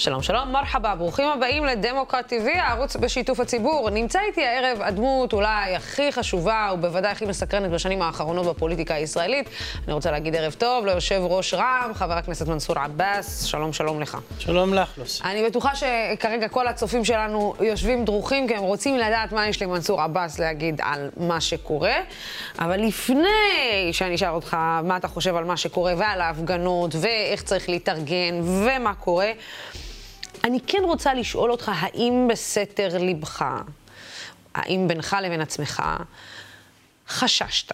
שלום, שלום, מרחבה, ברוכים הבאים לדמוקרט TV, הערוץ בשיתוף הציבור. נמצא איתי הערב הדמות אולי הכי חשובה ובוודאי הכי מסקרנת בשנים האחרונות בפוליטיקה הישראלית. אני רוצה להגיד ערב טוב ליושב ראש רע"מ, חבר הכנסת מנסור עבאס, שלום, שלום לך. שלום לך, לוסי. אני בטוחה שכרגע כל הצופים שלנו יושבים דרוכים, כי הם רוצים לדעת מה יש למנסור עבאס להגיד על מה שקורה. אבל לפני שאני אשאל אותך מה אתה חושב על מה שקורה ועל ההפגנות, ואיך צריך להתארגן, ומה קורה, אני כן רוצה לשאול אותך, האם בסתר ליבך, האם בינך לבין עצמך, חששת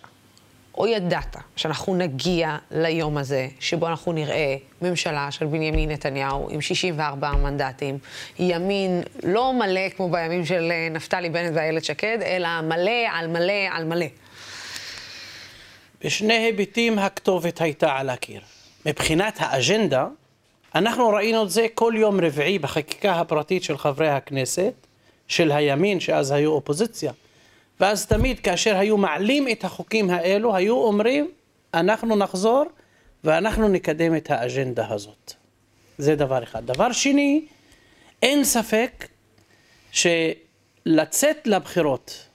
או ידעת שאנחנו נגיע ליום הזה שבו אנחנו נראה ממשלה של בנימין נתניהו עם 64 מנדטים, ימין לא מלא כמו בימים של אה, נפתלי בנט ואיילת שקד, אלא מלא על מלא על מלא. בשני היבטים הכתובת הייתה על הקיר. מבחינת האג'נדה, אנחנו ראינו את זה כל יום רביעי בחקיקה הפרטית של חברי הכנסת, של הימין, שאז היו אופוזיציה. ואז תמיד כאשר היו מעלים את החוקים האלו, היו אומרים, אנחנו נחזור ואנחנו נקדם את האג'נדה הזאת. זה דבר אחד. דבר שני, אין ספק שלצאת לבחירות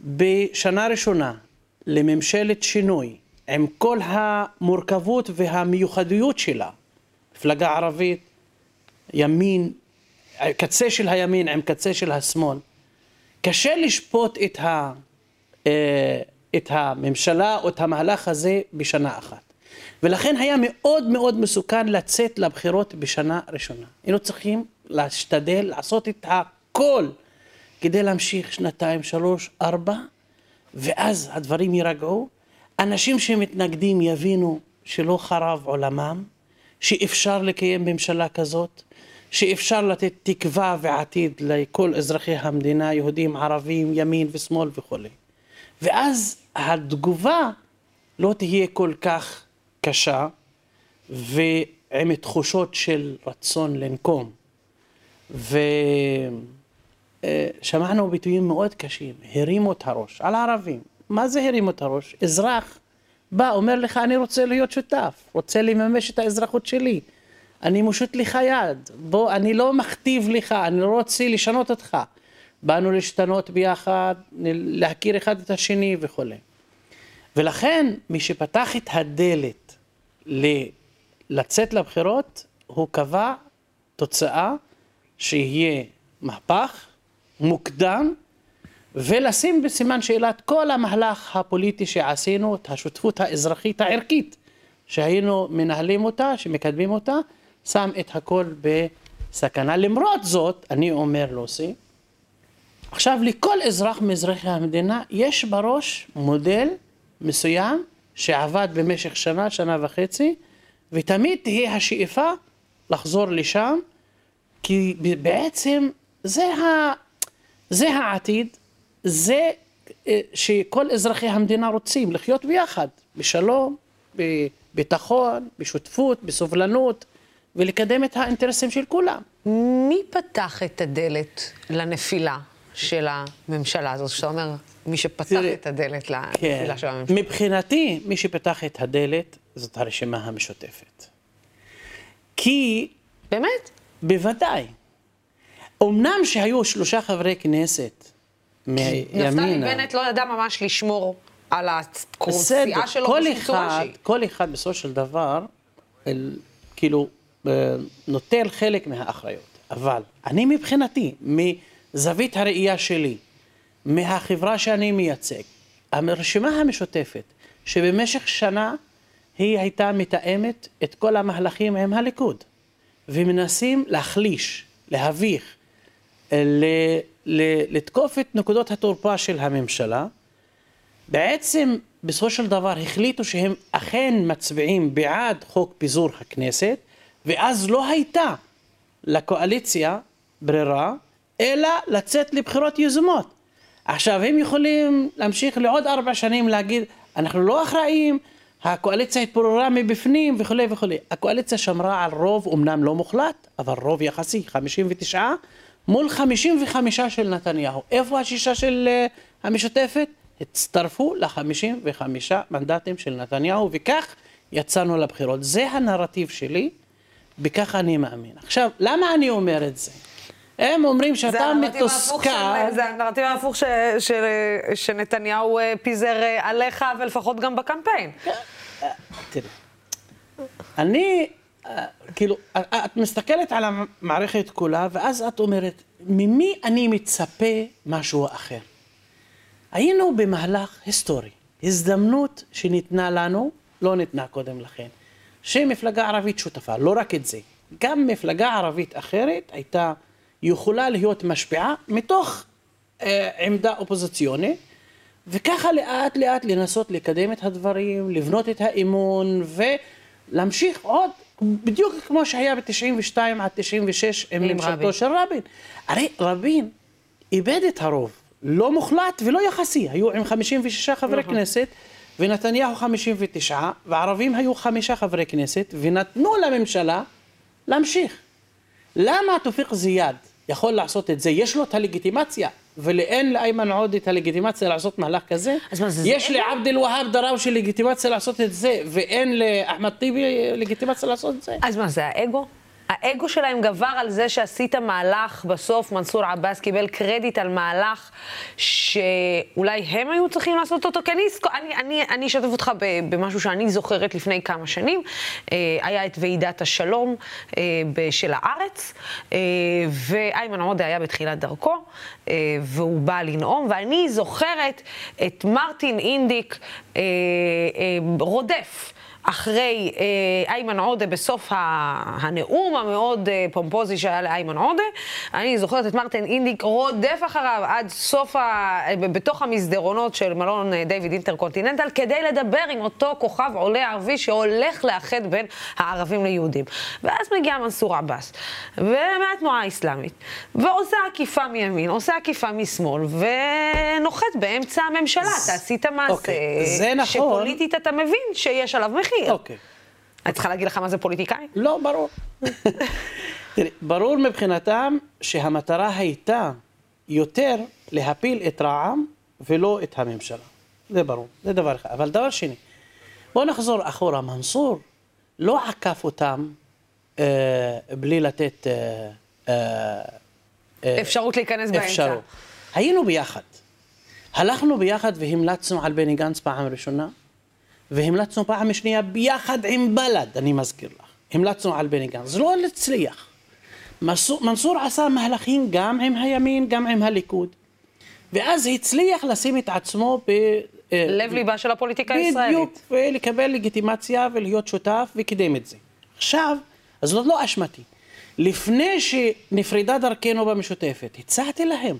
בשנה ראשונה לממשלת שינוי, עם כל המורכבות והמיוחדויות שלה, מפלגה ערבית, ימין, קצה של הימין עם קצה של השמאל, קשה לשפוט את, ה, אה, את הממשלה או את המהלך הזה בשנה אחת. ולכן היה מאוד מאוד מסוכן לצאת לבחירות בשנה ראשונה. היינו צריכים להשתדל לעשות את הכל כדי להמשיך שנתיים, שלוש, ארבע, ואז הדברים יירגעו. אנשים שמתנגדים יבינו שלא חרב עולמם, שאפשר לקיים ממשלה כזאת, שאפשר לתת תקווה ועתיד לכל אזרחי המדינה, יהודים, ערבים, ימין ושמאל וכולי. ואז התגובה לא תהיה כל כך קשה ועם תחושות של רצון לנקום. ושמענו ביטויים מאוד קשים, הרימו את הראש, על הערבים. מה זה הרימו את הראש? אזרח בא, אומר לך, אני רוצה להיות שותף, רוצה לממש את האזרחות שלי. אני מושיט לך יד, בוא, אני לא מכתיב לך, אני לא רוצה לשנות אותך. באנו להשתנות ביחד, להכיר אחד את השני וכולי. ולכן, מי שפתח את הדלת ל- לצאת לבחירות, הוא קבע תוצאה שיהיה מהפך מוקדם, ולשים בסימן שאלה את כל המהלך הפוליטי שעשינו, את השותפות האזרחית הערכית שהיינו מנהלים אותה, שמקדמים אותה, שם את הכל בסכנה. למרות זאת, אני אומר לוסי, עכשיו לכל אזרח מאזרחי המדינה יש בראש מודל מסוים שעבד במשך שנה, שנה וחצי, ותמיד תהיה השאיפה לחזור לשם, כי בעצם זה, ה, זה העתיד, זה אה, שכל אזרחי המדינה רוצים, לחיות ביחד, בשלום, בביטחון, בשותפות, בסובלנות, ולקדם את האינטרסים של כולם. מי פתח את הדלת לנפילה של הממשלה הזאת? שאתה אומר, מי שפתח תראה, את הדלת לנפילה כן. של הממשלה. מבחינתי, מי שפתח את הדלת זאת הרשימה המשותפת. כי... באמת? בוודאי. אמנם שהיו שלושה חברי כנסת מימינה... נפתלי בנט לא ידע ממש לשמור על הקורסייה שלו בשום צורה שהיא. כל אחד בסופו של דבר, אל, כאילו, נוטל חלק מהאחריות. אבל אני מבחינתי, מזווית הראייה שלי, מהחברה שאני מייצג, הרשימה המשותפת, שבמשך שנה היא הייתה מתאמת את כל המהלכים עם הליכוד, ומנסים להחליש, להביך, ל- ל- לתקוף את נקודות התורפה של הממשלה, בעצם בסופו של דבר החליטו שהם אכן מצביעים בעד חוק פיזור הכנסת, ואז לא הייתה לקואליציה ברירה, אלא לצאת לבחירות יזומות. עכשיו, הם יכולים להמשיך לעוד ארבע שנים להגיד, אנחנו לא אחראים, הקואליציה התפוררה מבפנים וכולי וכולי. הקואליציה שמרה על רוב, אמנם לא מוחלט, אבל רוב יחסי, 59 מול 55 של נתניהו. איפה השישה של uh, המשותפת? הצטרפו ל-55 מנדטים של נתניהו, וכך יצאנו לבחירות. זה הנרטיב שלי. בכך אני מאמין. עכשיו, למה אני אומר את זה? הם אומרים שאתה מתוסכל. זה הנרטיב ההפוך ש- של- שנתניהו אה, פיזר אה, עליך, ולפחות גם בקמפיין. תראי, אני, כאילו, את מסתכלת על המערכת כולה, ואז את אומרת, ממי אני מצפה משהו אחר? היינו במהלך היסטורי, הזדמנות שניתנה לנו, לא ניתנה קודם לכן, שמפלגה ערבית שותפה, לא רק את זה, גם מפלגה ערבית אחרת הייתה יכולה להיות משפיעה מתוך אה, עמדה אופוזיציונית, וככה לאט לאט לנסות לקדם את הדברים, לבנות את האמון ולהמשיך עוד, בדיוק כמו שהיה ב-92 עד 96 עם ממשלתו. של רבין. הרי רבין איבד את הרוב, לא מוחלט ולא יחסי, היו עם 56 חברי נכון. כנסת ונתניהו 59 וערבים היו חמישה חברי כנסת ונתנו לממשלה להמשיך. למה תופיק זיאד יכול לעשות את זה? יש לו את הלגיטימציה, ולאין לאיימן עודה את הלגיטימציה לעשות מהלך כזה? יש לעבד אל-והאב דראושה לגיטימציה לעשות את זה, ואין לאחמד טיבי לגיטימציה לעשות את זה? אז מה, זה האגו? האגו שלהם גבר על זה שעשית מהלך, בסוף מנסור עבאס קיבל קרדיט על מהלך שאולי הם היו צריכים לעשות אותו, כי אני, אני, אני, אשתף אותך במשהו שאני זוכרת לפני כמה שנים. אה, היה את ועידת השלום אה, של הארץ, אה, ואיימן עודה היה בתחילת דרכו, והוא בא לנאום, ואני זוכרת את מרטין אינדיק רודף. אחרי אה, איימן עודה בסוף ה- הנאום המאוד אה, פומפוזי שהיה לאיימן עודה, אני זוכרת את מרטין אינדיק רודף אחריו עד סוף, ה... אה, בתוך המסדרונות של מלון אה, דיוויד אינטרקונטיננטל, כדי לדבר עם אותו כוכב עולה ערבי שהולך לאחד בין הערבים ליהודים. ואז מגיע מנסור עבאס, ומהתנועה האסלאמית, ועושה עקיפה מימין, עושה עקיפה משמאל, ונוחת באמצע הממשלה. אתה עשית מעשה אוקיי, נכון. שפוליטית אתה מבין שיש עליו מחיר. אוקיי. אני צריכה להגיד לך מה זה פוליטיקאי? לא, ברור. תראי, ברור מבחינתם שהמטרה הייתה יותר להפיל את רע"מ ולא את הממשלה. זה ברור, זה דבר אחד. אבל דבר שני, בואו נחזור אחורה. מנסור לא עקף אותם אה, בלי לתת אה, אה, אפשרות להיכנס באמצע. אפשרות. היינו ביחד. הלכנו ביחד והמלצנו על בני גנץ פעם ראשונה, והמלצנו פעם שנייה ביחד עם בל"ד, אני מזכיר לך. המלצנו על בני גנץ. זה לא הצליח. מנסור, עשה מהלכים גם עם הימין, גם עם הליכוד. ואז הצליח לשים את עצמו ב... אה, לב ליבה של הפוליטיקה הישראלית. בדיוק, ולקבל לגיטימציה ולהיות שותף וקידם את זה. עכשיו, אז זאת לא אשמתי. לפני שנפרדה דרכנו במשותפת, הצעתי להם,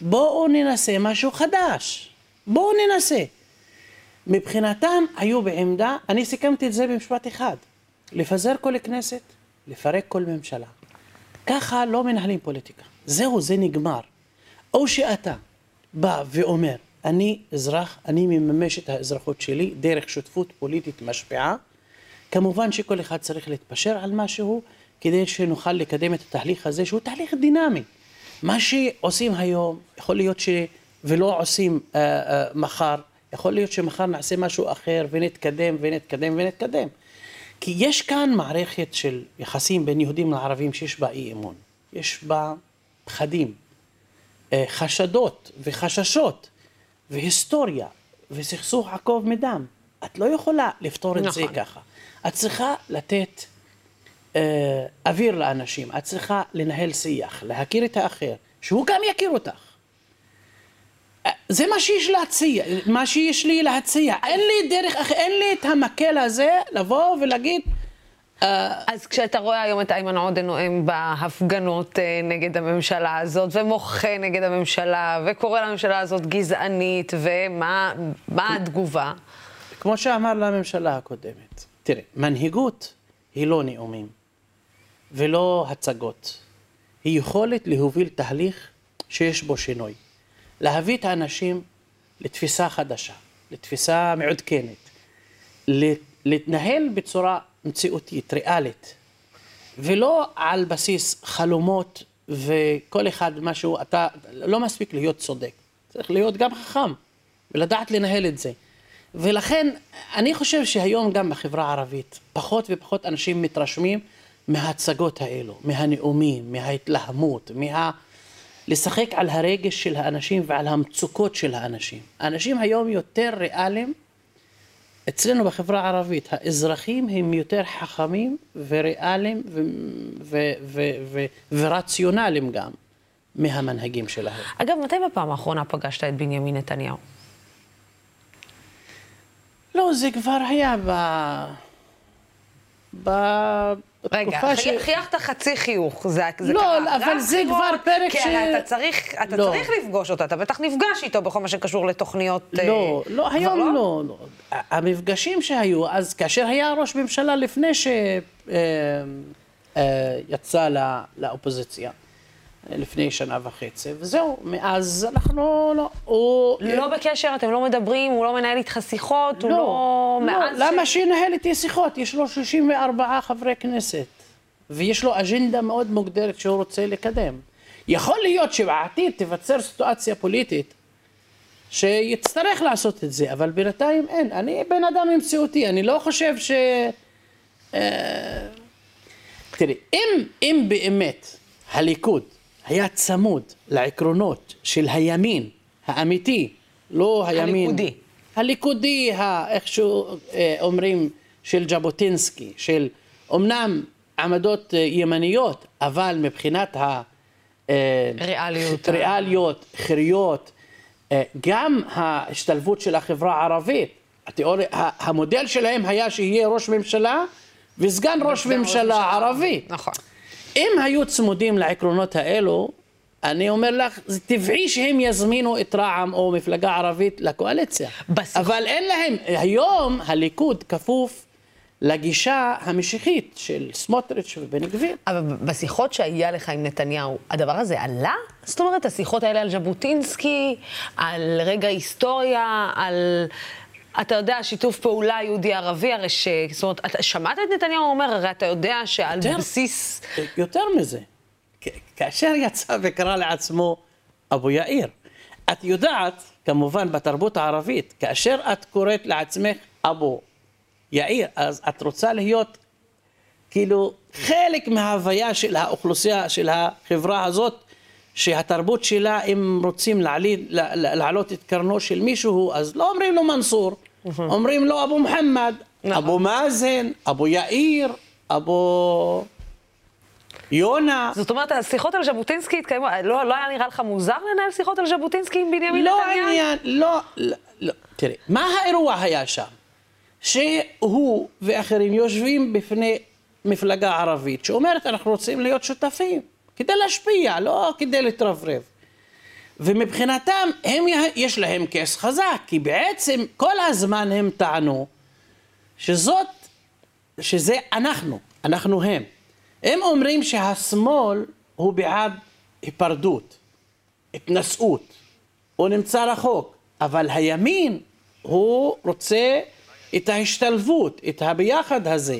בואו ננסה משהו חדש. בואו ננסה. מבחינתם היו בעמדה, אני סיכמתי את זה במשפט אחד, לפזר כל כנסת, לפרק כל ממשלה. ככה לא מנהלים פוליטיקה. זהו, זה נגמר. או שאתה בא ואומר, אני אזרח, אני מממש את האזרחות שלי דרך שותפות פוליטית משפיעה. כמובן שכל אחד צריך להתפשר על משהו כדי שנוכל לקדם את התהליך הזה, שהוא תהליך דינמי. מה שעושים היום, יכול להיות ש... ולא עושים אה, אה, מחר, יכול להיות שמחר נעשה משהו אחר ונתקדם ונתקדם ונתקדם. כי יש כאן מערכת של יחסים בין יהודים לערבים שיש בה אי אמון. יש בה פחדים, אה, חשדות וחששות והיסטוריה וסכסוך עקוב מדם. את לא יכולה לפתור את זה נכון. ככה. את צריכה לתת אה, אוויר לאנשים, את צריכה לנהל שיח, להכיר את האחר, שהוא גם יכיר אותך. זה מה שיש להציע, מה שיש לי להציע. אין לי דרך אחרת, אין לי את המקל הזה לבוא ולהגיד, אז כשאתה רואה היום את איימן עודה נואם בהפגנות אה, נגד הממשלה הזאת, ומוחה נגד הממשלה, וקורא לממשלה הזאת גזענית, ומה מה התגובה? כמו שאמר לממשלה הקודמת, תראה, מנהיגות היא לא נאומים ולא הצגות, היא יכולת להוביל תהליך שיש בו שינוי. להביא את האנשים לתפיסה חדשה, לתפיסה מעודכנת, להתנהל בצורה מציאותית, ריאלית, ולא על בסיס חלומות וכל אחד משהו, אתה לא מספיק להיות צודק, צריך להיות גם חכם ולדעת לנהל את זה. ולכן אני חושב שהיום גם בחברה הערבית פחות ופחות אנשים מתרשמים מההצגות האלו, מהנאומים, מההתלהמות, מה... לשחק על הרגש של האנשים ועל המצוקות של האנשים. האנשים היום יותר ריאליים, אצלנו בחברה הערבית, האזרחים הם יותר חכמים וריאליים ו- ו- ו- ו- ורציונליים גם מהמנהגים שלהם. אגב, מתי בפעם האחרונה פגשת את בנימין נתניהו? לא, זה כבר היה ב... רגע, ש- חי- חייכת חצי חיוך, זה, זה לא, קרה. אבל רק זה בחירות, כבר פרק כי ש- הרי אתה צריך, אתה לא. צריך לפגוש אותו, אתה בטח נפגש איתו בכל מה שקשור לתוכניות... לא, אה, לא, כבר היום לא, לא. המפגשים שהיו, אז כאשר היה ראש ממשלה לפני שיצא לאופוזיציה, לפני שנה וחצי, וזהו, מאז אנחנו לא, הוא... לא בקשר, אתם לא מדברים, הוא לא מנהל איתך שיחות, הוא לא... לא, מאז למה שינהל איתי שיחות? יש לו 34 חברי כנסת, ויש לו אג'נדה מאוד מוגדרת שהוא רוצה לקדם. יכול להיות שבעתיד תיווצר סיטואציה פוליטית שיצטרך לעשות את זה, אבל בינתיים אין. אני בן אדם מציאותי, אני לא חושב ש... אה, תראי, אם, אם באמת הליכוד היה צמוד לעקרונות של הימין האמיתי, לא הימין... הליכודי. הליכודי, איכשהו אה, אומרים, של ז'בוטינסקי, של אומנם עמדות אה, ימניות, אבל מבחינת ה... אה, ריאליות. ריאליות, חירויות, אה, גם ההשתלבות של החברה הערבית, התיאוריה, המודל שלהם היה שיהיה ראש ממשלה וסגן ראש ממשלה ערבי. נכון. אם היו צמודים לעקרונות האלו, אני אומר לך, זה טבעי שהם יזמינו את רע"מ או מפלגה ערבית לקואליציה. בשיח- אבל אין להם, היום הליכוד כפוף לגישה המשיחית של סמוטריץ' ובן גביר. אבל בשיחות שהיה לך עם נתניהו, הדבר הזה עלה? זאת אומרת, השיחות האלה על ז'בוטינסקי, על רגע היסטוריה, על... אתה יודע, שיתוף פעולה יהודי-ערבי, הרי ש... זאת אומרת, אתה שמעת את נתניהו אומר, הרי אתה יודע שעל יותר. בסיס... יותר מזה, כאשר יצא וקרא לעצמו אבו יאיר, את יודעת, כמובן בתרבות הערבית, כאשר את קוראת לעצמך אבו יאיר, אז את רוצה להיות כאילו חלק מההוויה של האוכלוסייה, של החברה הזאת, שהתרבות שלה, אם רוצים לה- להעלות את קרנו של מישהו, אז לא אומרים לו מנסור, אומרים לו אבו מוחמד, נכון. אבו מאזן, אבו יאיר, אבו יונה. זאת אומרת, השיחות על ז'בוטינסקי התקיימו, לא, לא היה נראה לך מוזר לנהל שיחות על ז'בוטינסקי עם בנימין לא נתניהו? עניין, לא, לא, לא. תראי, מה האירוע היה שם? שהוא ואחרים יושבים בפני מפלגה ערבית שאומרת אנחנו רוצים להיות שותפים כדי להשפיע, לא כדי להתרברב. ומבחינתם, הם, יש להם כס חזק, כי בעצם כל הזמן הם טענו שזאת, שזה אנחנו, אנחנו הם. הם אומרים שהשמאל הוא בעד היפרדות, התנשאות, הוא נמצא רחוק, אבל הימין הוא רוצה את ההשתלבות, את הביחד הזה,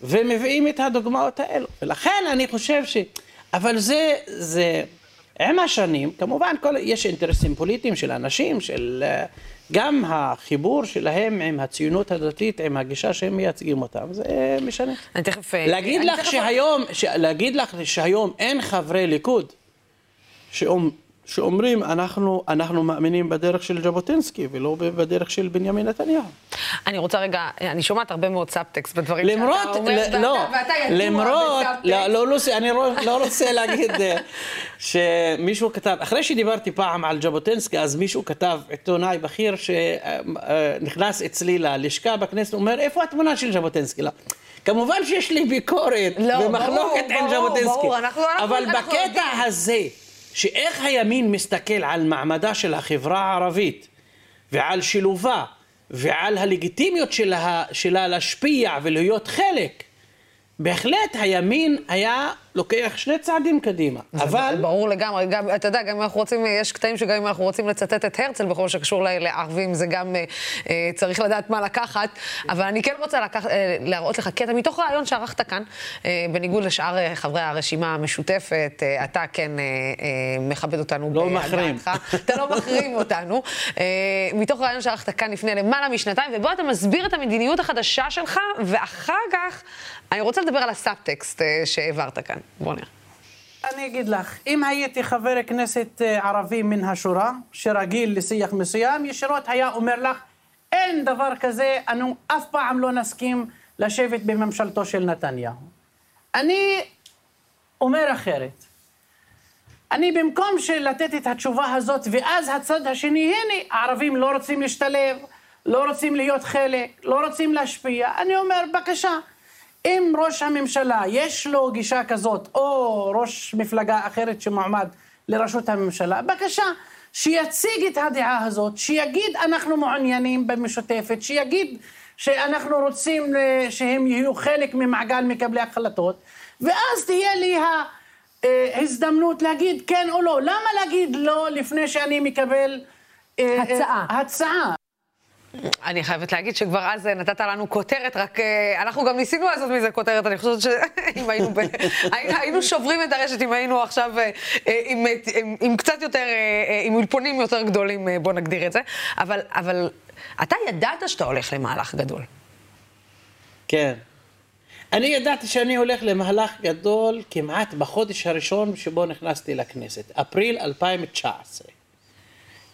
ומביאים את הדוגמאות האלו. ולכן אני חושב ש... אבל זה, זה, עם השנים, כמובן כל, יש אינטרסים פוליטיים של אנשים, של אה, גם החיבור שלהם עם הציונות הדתית, עם הגישה שהם מייצגים אותם, זה משנה. אני תכף... אה, להגיד אני לך תכף- שהיום, ש... להגיד לך שהיום אין חברי ליכוד שאומ... שאומרים אנחנו, אנחנו מאמינים בדרך של ז'בוטינסקי ולא בדרך של בנימין נתניהו. אני רוצה רגע, אני שומעת הרבה מאוד סאבטקסט בדברים שאתה למרות, אומר, ל- ואתה- לא, ואתה ידוע למרות, בסאבטקסט. לא, לא, לא, אני לא, לא רוצה להגיד אה, שמישהו כתב, אחרי שדיברתי פעם על ז'בוטינסקי, אז מישהו כתב, עיתונאי בכיר שנכנס אצלי ללשכה בכנסת, אומר, איפה התמונה של ז'בוטינסקי? לא. כמובן שיש לי ביקורת לא, ומחלוקת ברור, עם ז'בוטינסקי, אבל אנחנו בקטע. הזה, שאיך הימין מסתכל על מעמדה של החברה הערבית ועל שילובה ועל הלגיטימיות שלה, שלה להשפיע ולהיות חלק, בהחלט הימין היה לוקח שני צעדים קדימה. אבל... ברור לגמרי, גם, אתה יודע, גם אם אנחנו רוצים, יש קטעים שגם אם אנחנו רוצים לצטט את הרצל בכל שקשור לערבים, זה גם אה, אה, צריך לדעת מה לקחת, אבל אני כן רוצה לקח, אה, להראות לך קטע מתוך רעיון שערכת כאן, אה, בניגוד לשאר אה, חברי הרשימה המשותפת, אה, אתה כן אה, אה, מכבד אותנו לא מחרים. אתה לא מחרים אותנו. אה, מתוך רעיון שערכת כאן לפני למעלה משנתיים, ובו אתה מסביר את המדיניות החדשה שלך, ואחר כך אני רוצה לדבר על הסאבטקסט אה, שהעברת כאן. בוא נראה. אני אגיד לך, אם הייתי חבר כנסת אה, ערבי מן השורה, שרגיל לשיח מסוים, ישירות היה אומר לך, אין דבר כזה, אנו אף פעם לא נסכים לשבת בממשלתו של נתניהו. אני אומר אחרת. אני במקום לתת את התשובה הזאת, ואז הצד השני, הנה, הערבים לא רוצים להשתלב, לא רוצים להיות חלק, לא רוצים להשפיע, אני אומר, בבקשה, אם ראש הממשלה יש לו גישה כזאת, או ראש מפלגה אחרת שמועמד לראשות הממשלה, בבקשה, שיציג את הדעה הזאת, שיגיד אנחנו מעוניינים במשותפת, שיגיד שאנחנו רוצים אה, שהם יהיו חלק ממעגל מקבלי החלטות, ואז תהיה לי ההזדמנות להגיד כן או לא. למה להגיד לא לפני שאני מקבל אה, אה, הצעה. הצעה? אני חייבת להגיד שכבר אז נתת לנו כותרת, רק אה, אנחנו גם ניסינו לעשות מזה כותרת, אני חושבת שאם היינו, ב... היינו- שוברים את הרשת, אם היינו עכשיו אה, אה, עם, עם, עם קצת יותר, אה, אה, עם אולפונים יותר גדולים, אה, בוא נגדיר את זה, אבל, אבל אתה ידעת שאתה הולך למהלך גדול. כן. אני ידעתי שאני הולך למהלך גדול כמעט בחודש הראשון שבו נכנסתי לכנסת, אפריל 2019.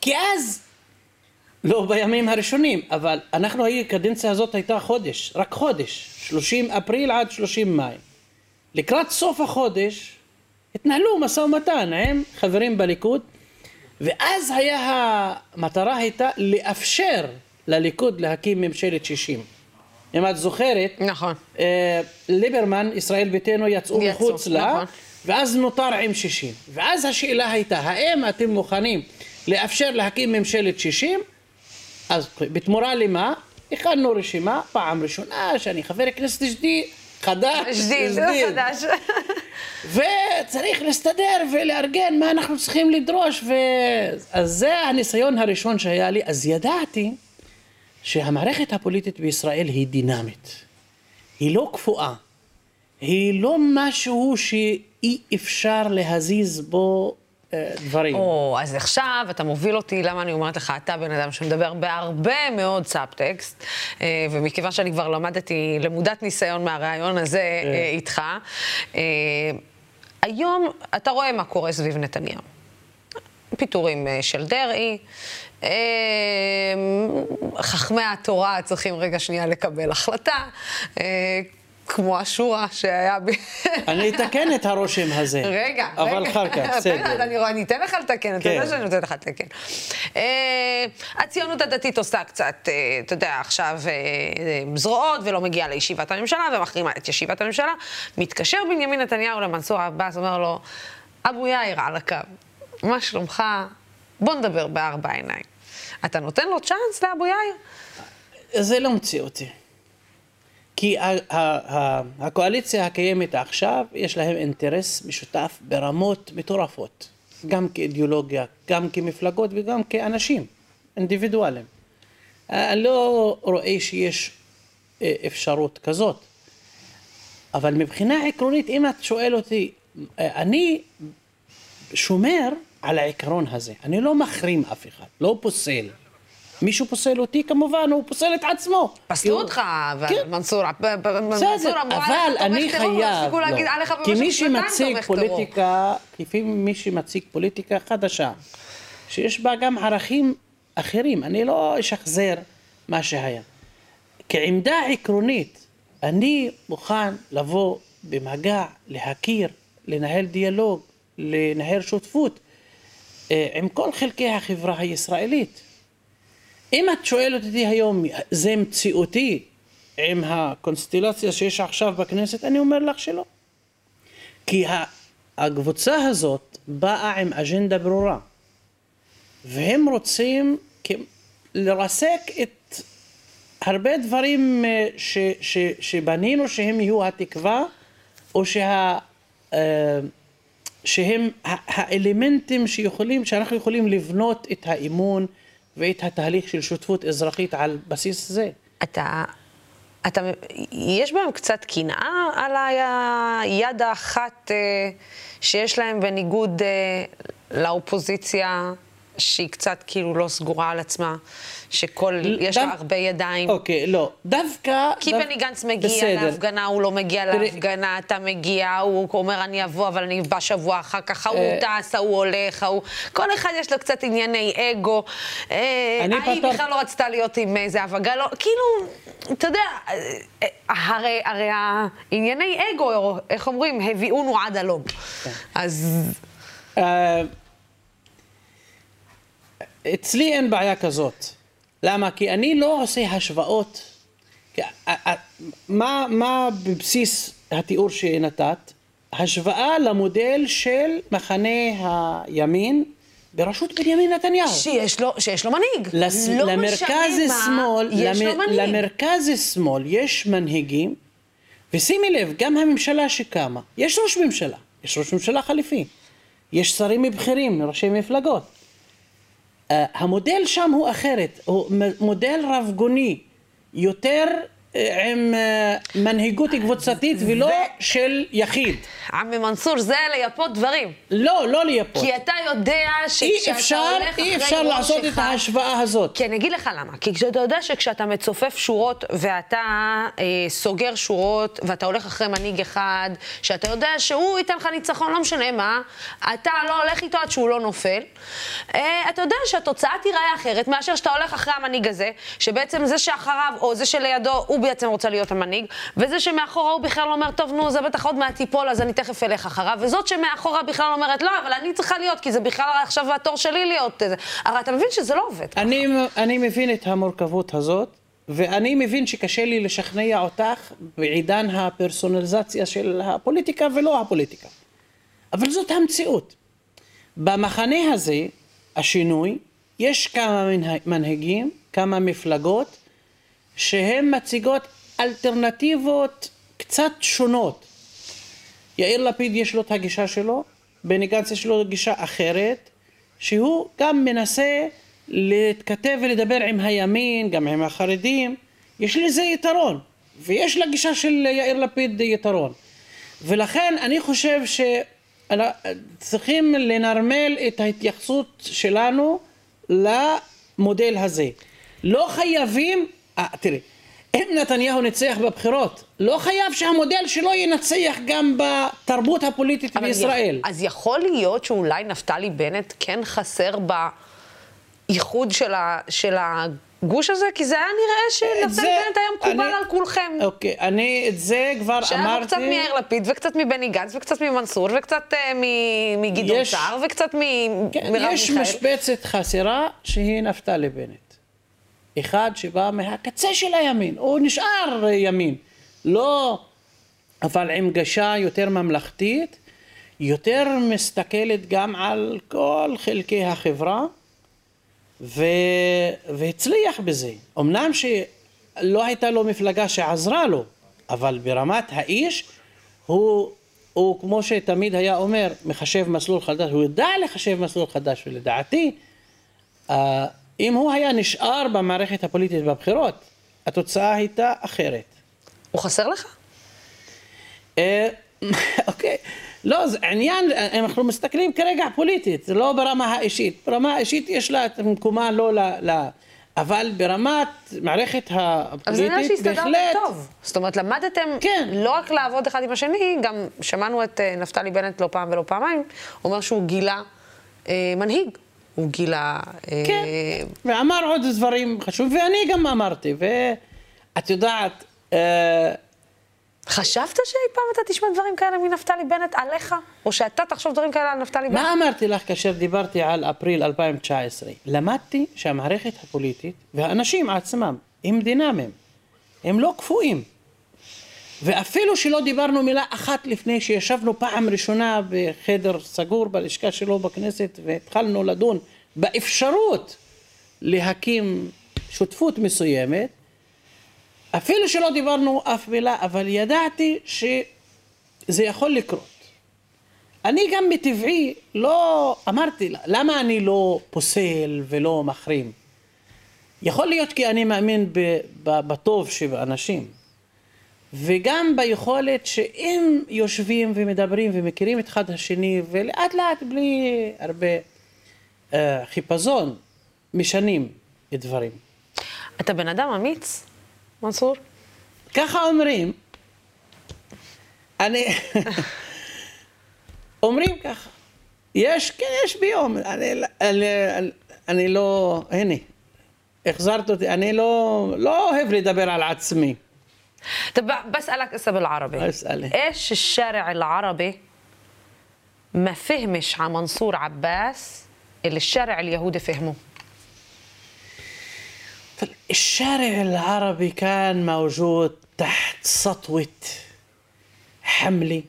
כי אז, לא בימים הראשונים, אבל אנחנו, הקדנציה הזאת הייתה חודש, רק חודש, 30 אפריל עד 30 מאי. לקראת סוף החודש התנהלו משא ומתן עם חברים בליכוד, ואז היה, המטרה הייתה לאפשר לליכוד להקים ממשלת 60. אם את זוכרת, נכון. אה, ליברמן, ישראל ביתנו יצאו יצאו, מחוץ לה, נכון. ואז נותר עם 60. ואז השאלה הייתה, האם אתם מוכנים לאפשר להקים ממשלת 60? אז בתמורה למה? הכנו רשימה, פעם ראשונה שאני חבר כנסת ג'די, חדש, ג'דיד, ג'דיד. חדש. וצריך להסתדר ולארגן מה אנחנו צריכים לדרוש. ו... אז זה הניסיון הראשון שהיה לי. אז ידעתי שהמערכת הפוליטית בישראל היא דינמית. היא לא קפואה. היא לא משהו שאי אפשר להזיז בו דברים. או, אז עכשיו אתה מוביל אותי, למה אני אומרת לך, אתה בן אדם שמדבר בהרבה מאוד סאבטקסט, אה, ומכיוון שאני כבר למדתי, למודת ניסיון מהראיון הזה אה, איתך, אה, היום אתה רואה מה קורה סביב נתניהו. פיטורים של דרעי, חכמי התורה צריכים רגע שנייה לקבל החלטה, כמו השורה שהיה ב... אני אתקן את הרושם הזה. רגע, אבל רגע. אחר כך, בסדר. אני, רואה, אני אתן לך לתקן, אתה כן. יודע שאני נותנת לך לתקן. אה, הציונות הדתית עושה קצת, אה, אתה יודע, עכשיו אה, זרועות ולא מגיעה לישיבת הממשלה ומחרימה את ישיבת הממשלה. מתקשר בנימין נתניהו למנסור עבאס, אומר לו, אבו יאיר על הקו, מה שלומך? בוא נדבר בארבע עיניים. אתה נותן לו צ'אנס לאבו יאיר? זה לא מציאותי. כי הקואליציה הקיימת עכשיו, יש להם אינטרס משותף ברמות מטורפות. גם כאידיאולוגיה, גם כמפלגות וגם כאנשים, אינדיבידואלים. אני לא רואה שיש אה, אפשרות כזאת. אבל מבחינה עקרונית, אם את שואל אותי, אה, אני שומר על העיקרון הזה. אני לא מחרים אף אחד, לא פוסל. מישהו פוסל אותי, כמובן, הוא פוסל את עצמו. פסלו אותך, כן. מנסור, מנסור אבל אני חייב, לא. כי מי שמציג. פוליטיקה, כפי מי שמציג פוליטיקה חדשה, שיש בה גם ערכים אחרים, אני לא אשחזר מה שהיה. כעמדה עקרונית, אני מוכן לבוא במגע, להכיר, לנהל דיאלוג, לנהל שותפות אה, עם כל חלקי החברה הישראלית. אם את שואלת אותי היום, זה מציאותי עם הקונסטלציה שיש עכשיו בכנסת, אני אומר לך שלא. כי הקבוצה הזאת באה עם אג'נדה ברורה, והם רוצים לרסק את הרבה דברים אה, ש, ש, שבנינו שהם יהיו התקווה, או אה, שהם האלמנטים שיכולים, שאנחנו יכולים לבנות את האמון ואת התהליך של שותפות אזרחית על בסיס זה. אתה, אתה, יש בהם קצת קנאה על היד האחת אה, שיש להם בניגוד אה, לאופוזיציה, שהיא קצת כאילו לא סגורה על עצמה, שכל, יש לה דו- הרבה ידיים. אוקיי, לא, דווקא... כי דו- בני גנץ מגיע בסדר. להפגנה, הוא לא מגיע תראי- להפגנה, אתה מגיע, הוא אומר אני אבוא, אבל אני בא שבוע אחר כך, ההוא אה, טס, ההוא הולך, ההוא... כל אחד יש לו קצת ענייני אגו. אה, אני ההיא פתר- בכלל לא רצתה להיות עם אבגה, לא, כאילו, אתה יודע, אה, הרי, הרי הענייני אגו, איך אומרים, הביאונו עד הלום. כן. אז אצלי אין בעיה כזאת. למה? כי אני לא עושה השוואות. מה, מה בבסיס התיאור שנתת? השוואה למודל של מחנה הימין בראשות בנימין נתניהו. שיש לו, שיש לו מנהיג. לס... לא למרכז משנה מה, שמאל, יש לו מנהיג. למרכז שמאל יש מנהיגים, ושימי לב, גם הממשלה שקמה, יש ראש ממשלה, יש ראש ממשלה חליפי, יש שרים בכירים, ראשי מפלגות. Uh, המודל שם הוא אחרת, הוא מודל רב גוני, יותר עם uh, מנהיגות קבוצתית ולא של יחיד. עמי מנסור, זה לייפות דברים. לא, לא לייפות. כי אתה יודע אי שכשאתה אפשר, הולך אי אחרי אפשר ראש לעשות את אחד- ההשוואה הזאת. כי אני אגיד לך למה. כי כשאתה יודע שכשאתה מצופף שורות ואתה אה, סוגר שורות ואתה הולך אחרי מנהיג אחד, שאתה יודע שהוא ייתן לך ניצחון, לא משנה מה, אתה לא הולך איתו עד שהוא לא נופל, אה, אתה יודע שהתוצאה תיראה אחרת מאשר שאתה הולך אחרי המנהיג הזה, שבעצם זה שאחריו או זה שלידו, הוא בעצם רוצה להיות המנהיג, וזה שמאחורה הוא בכלל אומר, טוב, נו, זה בטח עוד מעט ייפול, אז אני תכף אלך אחריו, וזאת שמאחורה בכלל אומרת, לא, אבל אני צריכה להיות, כי זה בכלל עכשיו התור שלי להיות... איזה." הרי אתה מבין שזה לא עובד. אני, אני מבין את המורכבות הזאת, ואני מבין שקשה לי לשכנע אותך בעידן הפרסונליזציה של הפוליטיקה ולא הפוליטיקה. אבל זאת המציאות. במחנה הזה, השינוי, יש כמה מנהיג- מנהיגים, כמה מפלגות, שהן מציגות אלטרנטיבות קצת שונות. יאיר לפיד יש לו את הגישה שלו, בני גנץ יש לו גישה אחרת, שהוא גם מנסה להתכתב ולדבר עם הימין, גם עם החרדים, יש לזה יתרון, ויש לגישה של יאיר לפיד יתרון. ולכן אני חושב שצריכים לנרמל את ההתייחסות שלנו למודל הזה. לא חייבים, תראי, אם נתניהו ניצח בבחירות, לא חייב שהמודל שלו ינצח גם בתרבות הפוליטית בישראל. יכ- אז יכול להיות שאולי נפתלי בנט כן חסר באיחוד של, ה, של הגוש הזה? כי זה היה נראה את שנפתלי בנט היה מקובל אני- על כולכם. אוקיי, אני את זה כבר שהיה אמרתי. בו קצת מיאיר לפיד, וקצת מבני גנץ, וקצת ממנסור, וקצת אה, מ- מגדעון סער, וקצת ממרב כן, מיכאל. יש משבצת חסרה שהיא נפתלי בנט. אחד שבא מהקצה של הימין, הוא נשאר ימין. לא, אבל עם גישה יותר ממלכתית, יותר מסתכלת גם על כל חלקי החברה, ו... והצליח בזה. אמנם שלא הייתה לו מפלגה שעזרה לו, אבל ברמת האיש הוא, הוא כמו שתמיד היה אומר, מחשב מסלול חדש, הוא יודע לחשב מסלול חדש, ולדעתי, אה, אם הוא היה נשאר במערכת הפוליטית בבחירות, התוצאה הייתה אחרת. הוא חסר לך? אה, אוקיי, לא, זה עניין, אנחנו מסתכלים כרגע פוליטית, זה לא ברמה האישית. ברמה האישית יש לה את מקומה לא ל... ל אבל ברמת מערכת אבל זה הפוליטית, שהסתדרתם טוב. זאת אומרת, למדתם כן. לא רק לעבוד אחד עם השני, גם שמענו את אה, נפתלי בנט לא פעם ולא פעמיים, אומר שהוא גילה אה, מנהיג. הוא גילה... אה, כן, ואמר עוד דברים חשובים, ואני גם אמרתי, ואת יודעת, אה, חשבת שאי פעם אתה תשמע דברים כאלה מנפתלי בנט עליך? או שאתה תחשוב דברים כאלה על נפתלי בנט? מה אמרתי לך כאשר דיברתי על אפריל 2019? למדתי שהמערכת הפוליטית והאנשים עצמם הם דינמיים, הם לא קפואים. ואפילו שלא דיברנו מילה אחת לפני שישבנו פעם ראשונה בחדר סגור בלשכה שלו בכנסת והתחלנו לדון באפשרות להקים שותפות מסוימת, אפילו שלא דיברנו אף מילה, אבל ידעתי שזה יכול לקרות. אני גם מטבעי לא, אמרתי, למה אני לא פוסל ולא מחרים? יכול להיות כי אני מאמין בטוב שבאנשים, וגם ביכולת שאם יושבים ומדברים ומכירים את אחד השני, ולאט לאט בלי הרבה uh, חיפזון, משנים דברים. אתה בן אדם אמיץ, מנסור? ככה אומרים. אני... אומרים ככה. יש, כן, יש ביום. אני, אני, אני לא... הנה, החזרת אותי. אני לא, לא אוהב לדבר על עצמי. طب بسألك إسا بالعربي. اسألي. إيش الشارع العربي ما فهمش على منصور عباس اللي الشارع اليهودي فهمه؟ طيب، الشارع العربي كان موجود تحت سطوة حملة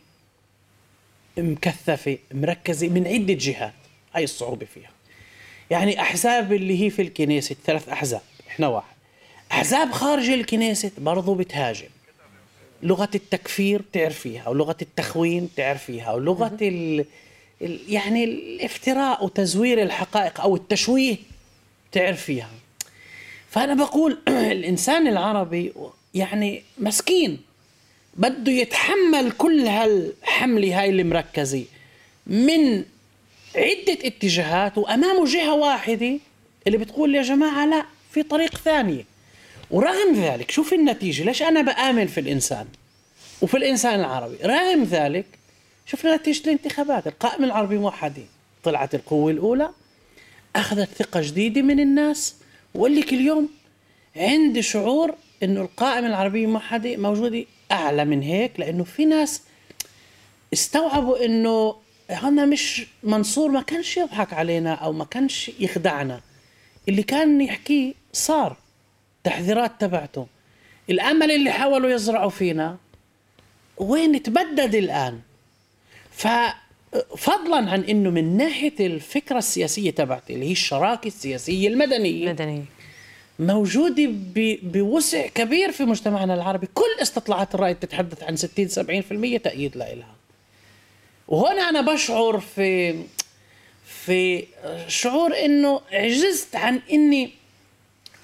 مكثفة مركزة من عدة جهات هاي الصعوبة فيها. يعني أحزاب اللي هي في الكنيسة ثلاث أحزاب إحنا واحد. أحزاب خارج الكنيسة برضو بتهاجم. لغة التكفير تعرفيها ولغة التخوين تعرفيها ولغة ال... ال... يعني الافتراء وتزوير الحقائق أو التشويه تعرفيها فأنا بقول الإنسان العربي يعني مسكين بده يتحمل كل هالحملة هاي المركزة من عدة اتجاهات وأمامه جهة واحدة اللي بتقول يا جماعة لا في طريق ثانية ورغم ذلك شوف النتيجة ليش أنا بآمن في الإنسان وفي الإنسان العربي؟ رغم ذلك شفنا نتيجة الانتخابات القائمة العربي موحدة طلعت القوة الأولى أخذت ثقة جديدة من الناس وأقول لك اليوم عندي شعور إنه القائمة العربية الموحدة موجودة أعلى من هيك لأنه في ناس استوعبوا إنه هنا مش منصور ما كانش يضحك علينا أو ما كانش يخدعنا. اللي كان يحكيه صار. تحذيرات تبعته. الأمل اللي حاولوا يزرعوا فينا وين تبدد الآن؟ ففضلا عن إنه من ناحية الفكرة السياسية تبعتي اللي هي الشراكة السياسية المدنية. مدني موجودة ب- بوسع كبير في مجتمعنا العربي. كل استطلاعات الرأي تتحدث عن 60 70% تأييد لها وهنا أنا بشعر في في شعور إنه عجزت عن إني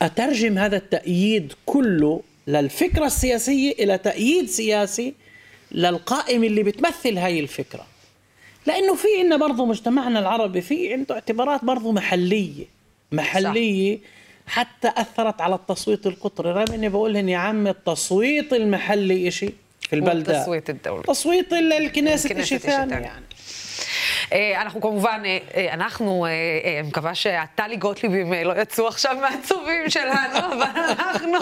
أترجم هذا التأييد كله للفكرة السياسية إلى تأييد سياسي للقائمة اللي بتمثل هاي الفكرة. لأنه في عندنا برضه مجتمعنا العربي في عنده اعتبارات برضه محلية. محلية حتى أثرت على التصويت القطري. رغم إني بقول لهم يا عم التصويت المحلي إشي في البلدات والتصويت الدولي. تصويت الكنيسة الكنيسة إشي ثاني. يعني. אנחנו כמובן, אה, אה, אנחנו, אה, אה, מקווה שהטלי גוטליבים אה, לא יצאו עכשיו מהעצובים שלנו, אבל אנחנו,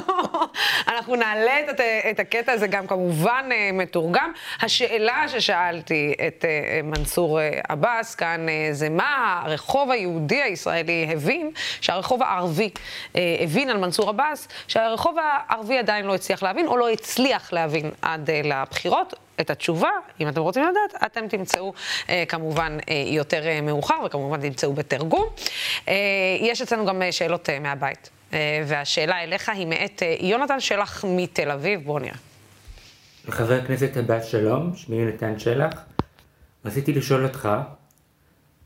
אנחנו נעלה את, את הקטע הזה גם כמובן אה, מתורגם. השאלה ששאלתי את אה, מנסור אה, עבאס כאן אה, זה מה הרחוב היהודי הישראלי הבין, שהרחוב הערבי אה, הבין על מנסור עבאס, שהרחוב הערבי עדיין לא הצליח להבין, או לא הצליח להבין עד אה, לבחירות. את התשובה, אם אתם רוצים לדעת, אתם תמצאו אה, כמובן אה, יותר אה, מאוחר, וכמובן תמצאו בתרגום. אה, יש אצלנו גם אה, שאלות אה, מהבית, אה, והשאלה אליך היא מאת אה, יונתן שלח מתל אביב, בואו נראה. חבר הכנסת הבא שלום, שמי יונתן שלח. רציתי לשאול אותך,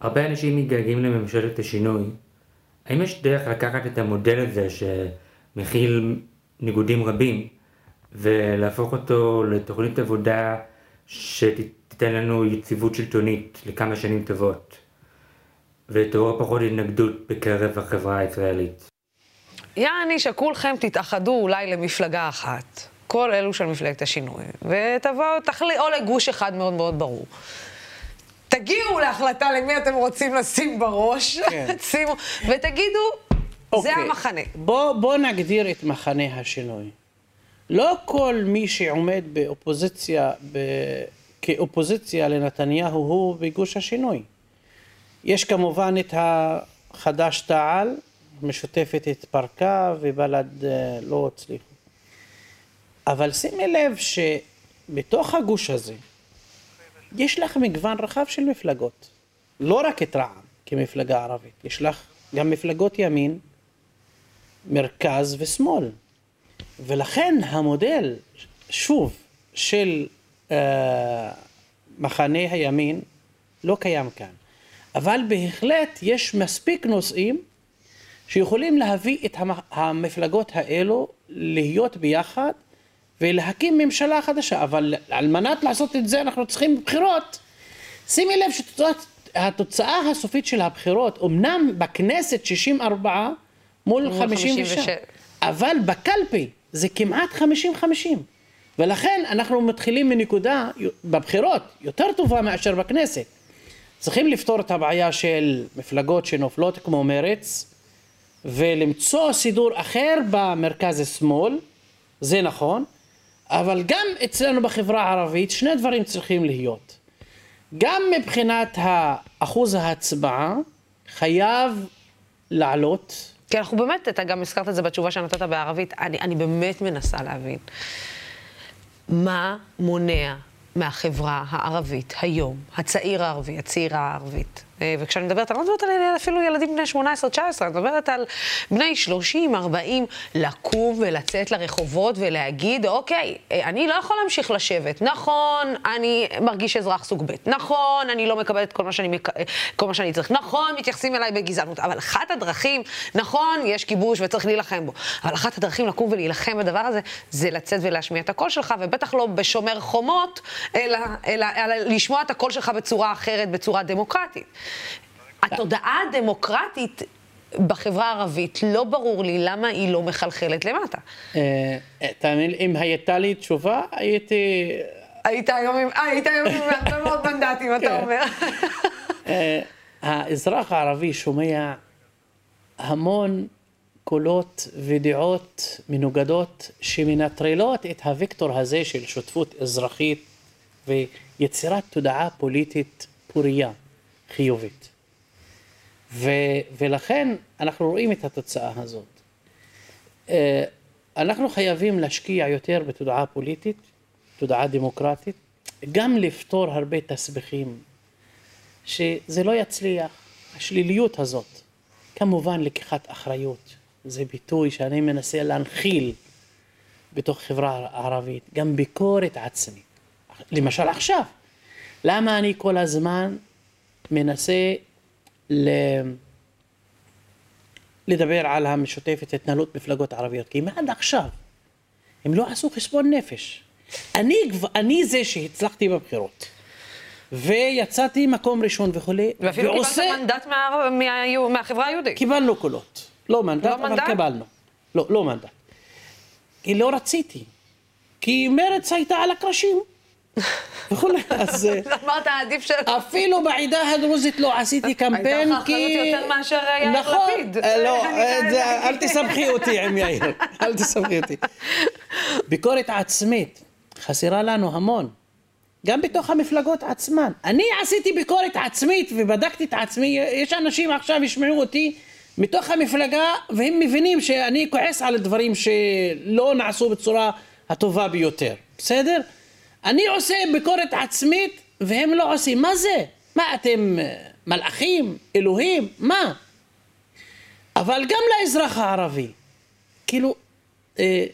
הרבה אנשים מתגעגעים לממשלת השינוי. האם יש דרך לקחת את המודל הזה שמכיל ניגודים רבים ולהפוך אותו לתוכנית עבודה שתיתן לנו יציבות שלטונית לכמה שנים טובות ותעורר פחות התנגדות בקרב החברה הישראלית? יעני שכולכם תתאחדו אולי למפלגה אחת, כל אלו של מפלגת השינוי, ותבואו, תחלי, או לגוש אחד מאוד מאוד ברור. תגיעו להחלטה למי אתם רוצים לשים בראש, כן. שימו, ותגידו, זה אוקיי. המחנה. בוא, בוא נגדיר את מחנה השינוי. לא כל מי שעומד באופוזיציה, ב... כאופוזיציה לנתניהו הוא בגוש השינוי. יש כמובן את החד"ש תע"ל, משותפת התפרקה ובל"ד אה, לא הצליחו. אבל שימי לב שבתוך הגוש הזה יש לך מגוון רחב של מפלגות. לא רק את רע"מ כמפלגה ערבית, יש לך גם מפלגות ימין, מרכז ושמאל. ולכן המודל, שוב, של אה, מחנה הימין לא קיים כאן. אבל בהחלט יש מספיק נושאים שיכולים להביא את המ- המפלגות האלו להיות ביחד ולהקים ממשלה חדשה, אבל על מנת לעשות את זה אנחנו צריכים בחירות. שימי לב שהתוצאה הסופית של הבחירות, אמנם בכנסת 64 מול מול 56, 56. אבל בקלפי זה כמעט 50-50. ולכן אנחנו מתחילים מנקודה בבחירות יותר טובה מאשר בכנסת. צריכים לפתור את הבעיה של מפלגות שנופלות כמו מרץ ולמצוא סידור אחר במרכז השמאל, זה נכון, אבל גם אצלנו בחברה הערבית שני דברים צריכים להיות. גם מבחינת אחוז ההצבעה חייב לעלות כי אנחנו באמת, אתה גם הזכרת את זה בתשובה שנתת בערבית, אני, אני באמת מנסה להבין. מה מונע מהחברה הערבית היום, הצעיר הערבי, הצעירה הערבית? אה, וכשאני מדברת, אני לא מדברת על אפילו ילדים בני 18-19, אני מדברת על בני 30-40, לקום ולצאת לרחובות ולהגיד, אוקיי, אה, אני לא יכול להמשיך לשבת. נכון, אני מרגיש אזרח סוג ב', נכון, אני לא מקבל את כל מה שאני, מק... כל מה שאני צריך, נכון, מתייחסים אליי בגזענות, אבל אחת הדרכים, נכון, יש כיבוש וצריך להילחם בו, אבל אחת הדרכים לקום ולהילחם בדבר הזה, זה לצאת ולהשמיע את הקול שלך, ובטח לא בשומר חומות, אלא, אלא, אלא לשמוע את הקול שלך בצורה אחרת, בצורה דמוקרטית. התודעה הדמוקרטית בחברה הערבית, לא ברור לי למה היא לא מחלחלת למטה. אה, תאמין לי, אם הייתה לי תשובה, הייתי... היית היום עם, אה, הרבה מאוד מנדטים, אתה כן. אומר. אה, האזרח הערבי שומע המון קולות ודעות מנוגדות שמנטרלות את הוקטור הזה של שותפות אזרחית ויצירת תודעה פוליטית פורייה, חיובית. ו, ולכן אנחנו רואים את התוצאה הזאת. אה, אנחנו חייבים להשקיע יותר בתודעה פוליטית, תודעה דמוקרטית, גם לפתור הרבה תסביכים, שזה לא יצליח, השליליות הזאת. כמובן לקיחת אחריות, זה ביטוי שאני מנסה להנחיל בתוך חברה ערבית, גם ביקורת עצמית. למשל עכשיו, למה אני כל הזמן מנסה ל... לדבר על המשותפת, התנהלות מפלגות ערביות, כי עד עכשיו הם לא עשו חשבון נפש. אני, אני זה שהצלחתי בבחירות, ויצאתי מקום ראשון וכולי, ואפילו קיבלת מנדט מה- מה- מהחברה היהודית. קיבלנו קולות. לא מנדט, לא אבל מנדט? קיבלנו. לא, לא מנדט. כי לא רציתי. כי מרץ הייתה על הקרשים. וכולי, אז אה, אמרת, עדיף ש... אפילו בעדה הדרוזית לא עשיתי קמפיין, הייתה לך כי... אחריות יותר מאשר יאיר נכון, לפיד. אה, לא, אה. אל תסבכי אותי עם יאיר, אל תסבכי אותי. ביקורת עצמית חסרה לנו המון, גם בתוך המפלגות עצמן. אני עשיתי ביקורת עצמית ובדקתי את עצמי, יש אנשים עכשיו ישמעו אותי מתוך המפלגה והם מבינים שאני כועס על דברים שלא נעשו בצורה הטובה ביותר, בסדר? אני עושה ביקורת עצמית והם לא עושים, מה זה? מה אתם אה, מלאכים? אלוהים? מה? אבל גם לאזרח הערבי, כאילו, אה,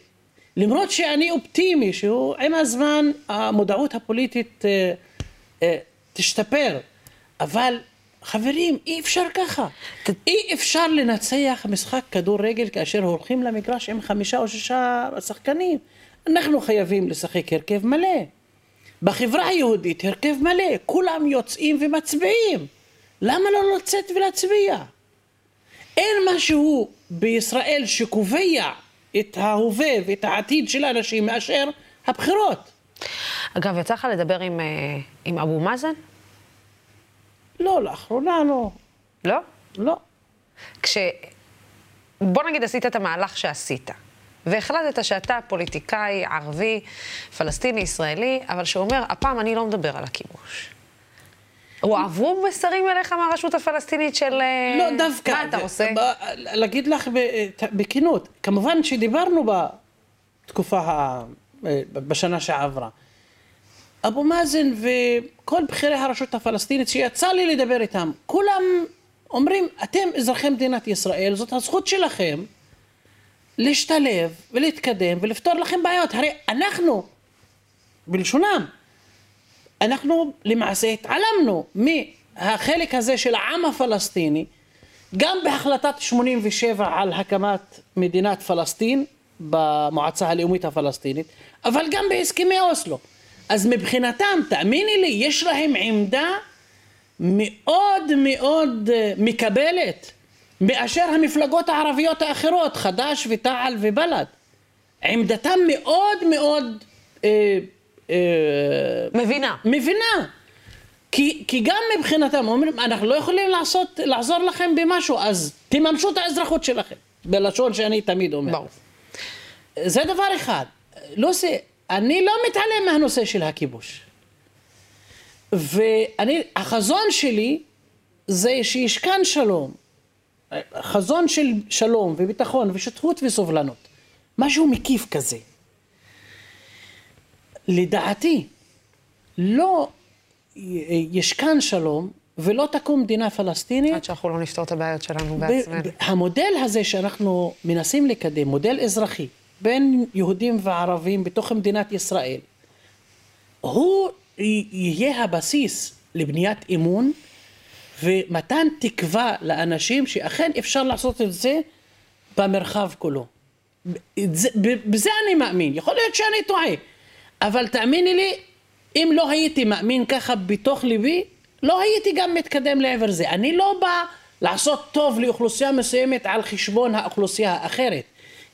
למרות שאני אופטימי שהוא עם הזמן המודעות הפוליטית אה, אה, תשתפר, אבל חברים, אי אפשר ככה. אי אפשר לנצח משחק כדורגל כאשר הולכים למגרש עם חמישה או שישה שחקנים. אנחנו חייבים לשחק הרכב מלא. בחברה היהודית הרכב מלא, כולם יוצאים ומצביעים. למה לא לצאת ולהצביע? אין משהו בישראל שקובע את ההווה ואת העתיד של האנשים מאשר הבחירות. אגב, יצא לך לדבר עם, אה, עם אבו מאזן? לא, לאחרונה לא. לא? לא. כש... בוא נגיד עשית את המהלך שעשית, והחלטת שאתה פוליטיקאי ערבי, פלסטיני, ישראלי, אבל שאומר, הפעם אני לא מדבר על הכיבוש. הועברו מסרים אליך מהרשות הפלסטינית של... אה, לא, דווקא. מה אתה עושה? להגיד לך בכנות, כמובן שדיברנו בתקופה, ה- בשנה שעברה. אבו מאזן וכל בכירי הרשות הפלסטינית שיצא לי לדבר איתם, כולם אומרים, אתם אזרחי מדינת ישראל, זאת הזכות שלכם להשתלב ולהתקדם ולפתור לכם בעיות. הרי אנחנו, בלשונם, אנחנו למעשה התעלמנו מהחלק הזה של העם הפלסטיני, גם בהחלטת 87 על הקמת מדינת פלסטין במועצה הלאומית הפלסטינית, אבל גם בהסכמי אוסלו. אז מבחינתם, תאמיני לי, יש להם עמדה מאוד מאוד מקבלת מאשר המפלגות הערביות האחרות, חד"ש ותע"ל ובל"ד. עמדתם מאוד מאוד אה, אה, מבינה. מבינה. כי, כי גם מבחינתם אומרים, אנחנו לא יכולים לעשות, לעזור לכם במשהו, אז תממשו את האזרחות שלכם, בלשון שאני תמיד אומר. ברור. זה דבר אחד. לא זה, אני לא מתעלם מהנושא של הכיבוש. ואני, החזון שלי זה שיש כאן שלום, חזון של שלום וביטחון ושותפות וסובלנות, משהו מקיף כזה. לדעתי, לא יש כאן שלום ולא תקום מדינה פלסטינית. עד שאנחנו לא נפתור את הבעיות שלנו בעצמנו. המודל הזה שאנחנו מנסים לקדם, מודל אזרחי, בין יהודים וערבים בתוך מדינת ישראל, הוא יהיה הבסיס לבניית אמון ומתן תקווה לאנשים שאכן אפשר לעשות את זה במרחב כולו. בזה אני מאמין, יכול להיות שאני טועה, אבל תאמיני לי, אם לא הייתי מאמין ככה בתוך ליבי, לא הייתי גם מתקדם לעבר זה. אני לא בא לעשות טוב לאוכלוסייה מסוימת על חשבון האוכלוסייה האחרת.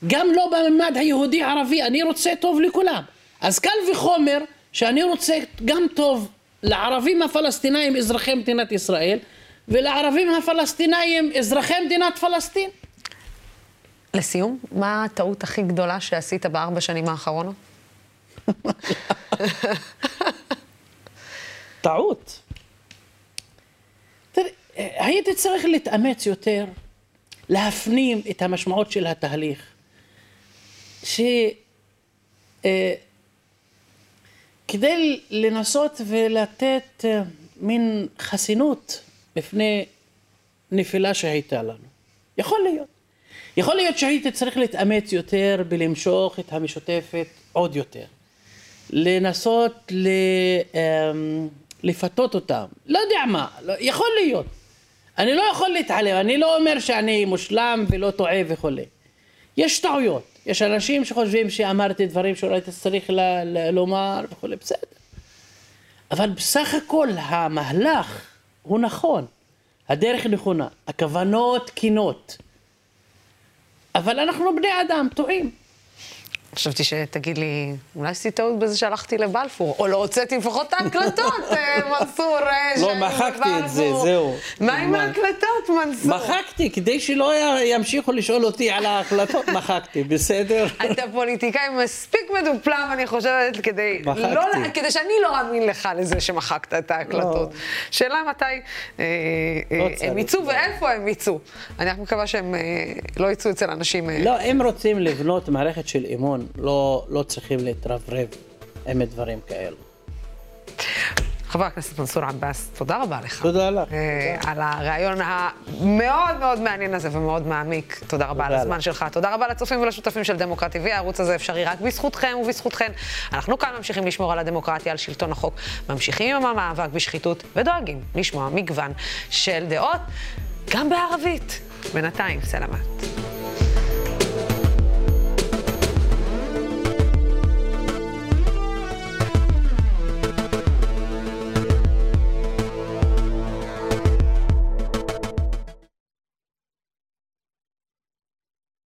גם לא בממד היהודי-ערבי, אני רוצה טוב לכולם. אז קל וחומר שאני רוצה גם טוב לערבים הפלסטינאים אזרחי מדינת ישראל ולערבים הפלסטינאים אזרחי מדינת פלסטין. לסיום, מה הטעות הכי גדולה שעשית בארבע שנים האחרונות? טעות. תראי, הייתי צריך להתאמץ יותר, להפנים את המשמעות של התהליך. ש... אה, כדי לנסות ולתת אה, מין חסינות בפני נפילה שהייתה לנו. יכול להיות. יכול להיות שהייתי צריך להתאמץ יותר בלמשוך את המשותפת עוד יותר. לנסות ל... אמ, לפתות אותם. לא יודע מה, לא, יכול להיות. אני לא יכול להתעלם, אני לא אומר שאני מושלם ולא טועה וכולי. יש טעויות. יש אנשים שחושבים שאמרתי דברים שאולי אתה צריך ל- ל- לומר וכולי, בסדר. אבל בסך הכל המהלך הוא נכון, הדרך נכונה, הכוונות תקינות. אבל אנחנו בני אדם, טועים. חשבתי שתגיד לי, אולי עשיתי טעות בזה שהלכתי לבלפור, או לא הוצאתי לפחות את ההקלטות, אה, מנסור, אה, לא, מחקתי את זה, זהו. מה עם ההקלטות, מנסור? מחקתי, כדי שלא ימשיכו לשאול אותי על ההקלטות, מחקתי, בסדר? אתה פוליטיקאי מספיק מדופלם, אני חושבת, כדי, לא, כדי שאני לא אאמין לך לזה שמחקת את ההקלטות. לא. שאלה מתי אה, לא הם יצאו ואיפה הם יצאו. אני רק מקווה שהם לא יצאו אצל אנשים... לא, הם רוצים לבנות מערכת של אמון. נכון, לא, לא צריכים להתרברב עם דברים כאלו. חבר הכנסת מנסור עבאס, תודה רבה לך. תודה לך. אה, על הרעיון המאוד מאוד מעניין הזה ומאוד מעמיק. תודה רבה על הזמן שלך. תודה רבה לצופים ולשותפים של דמוקרטי TV. הערוץ הזה אפשרי רק בזכותכם ובזכותכן. אנחנו כאן ממשיכים לשמור על הדמוקרטיה, על שלטון החוק, ממשיכים עם המאבק בשחיתות ודואגים לשמוע מגוון של דעות, גם בערבית. בינתיים, סלמת.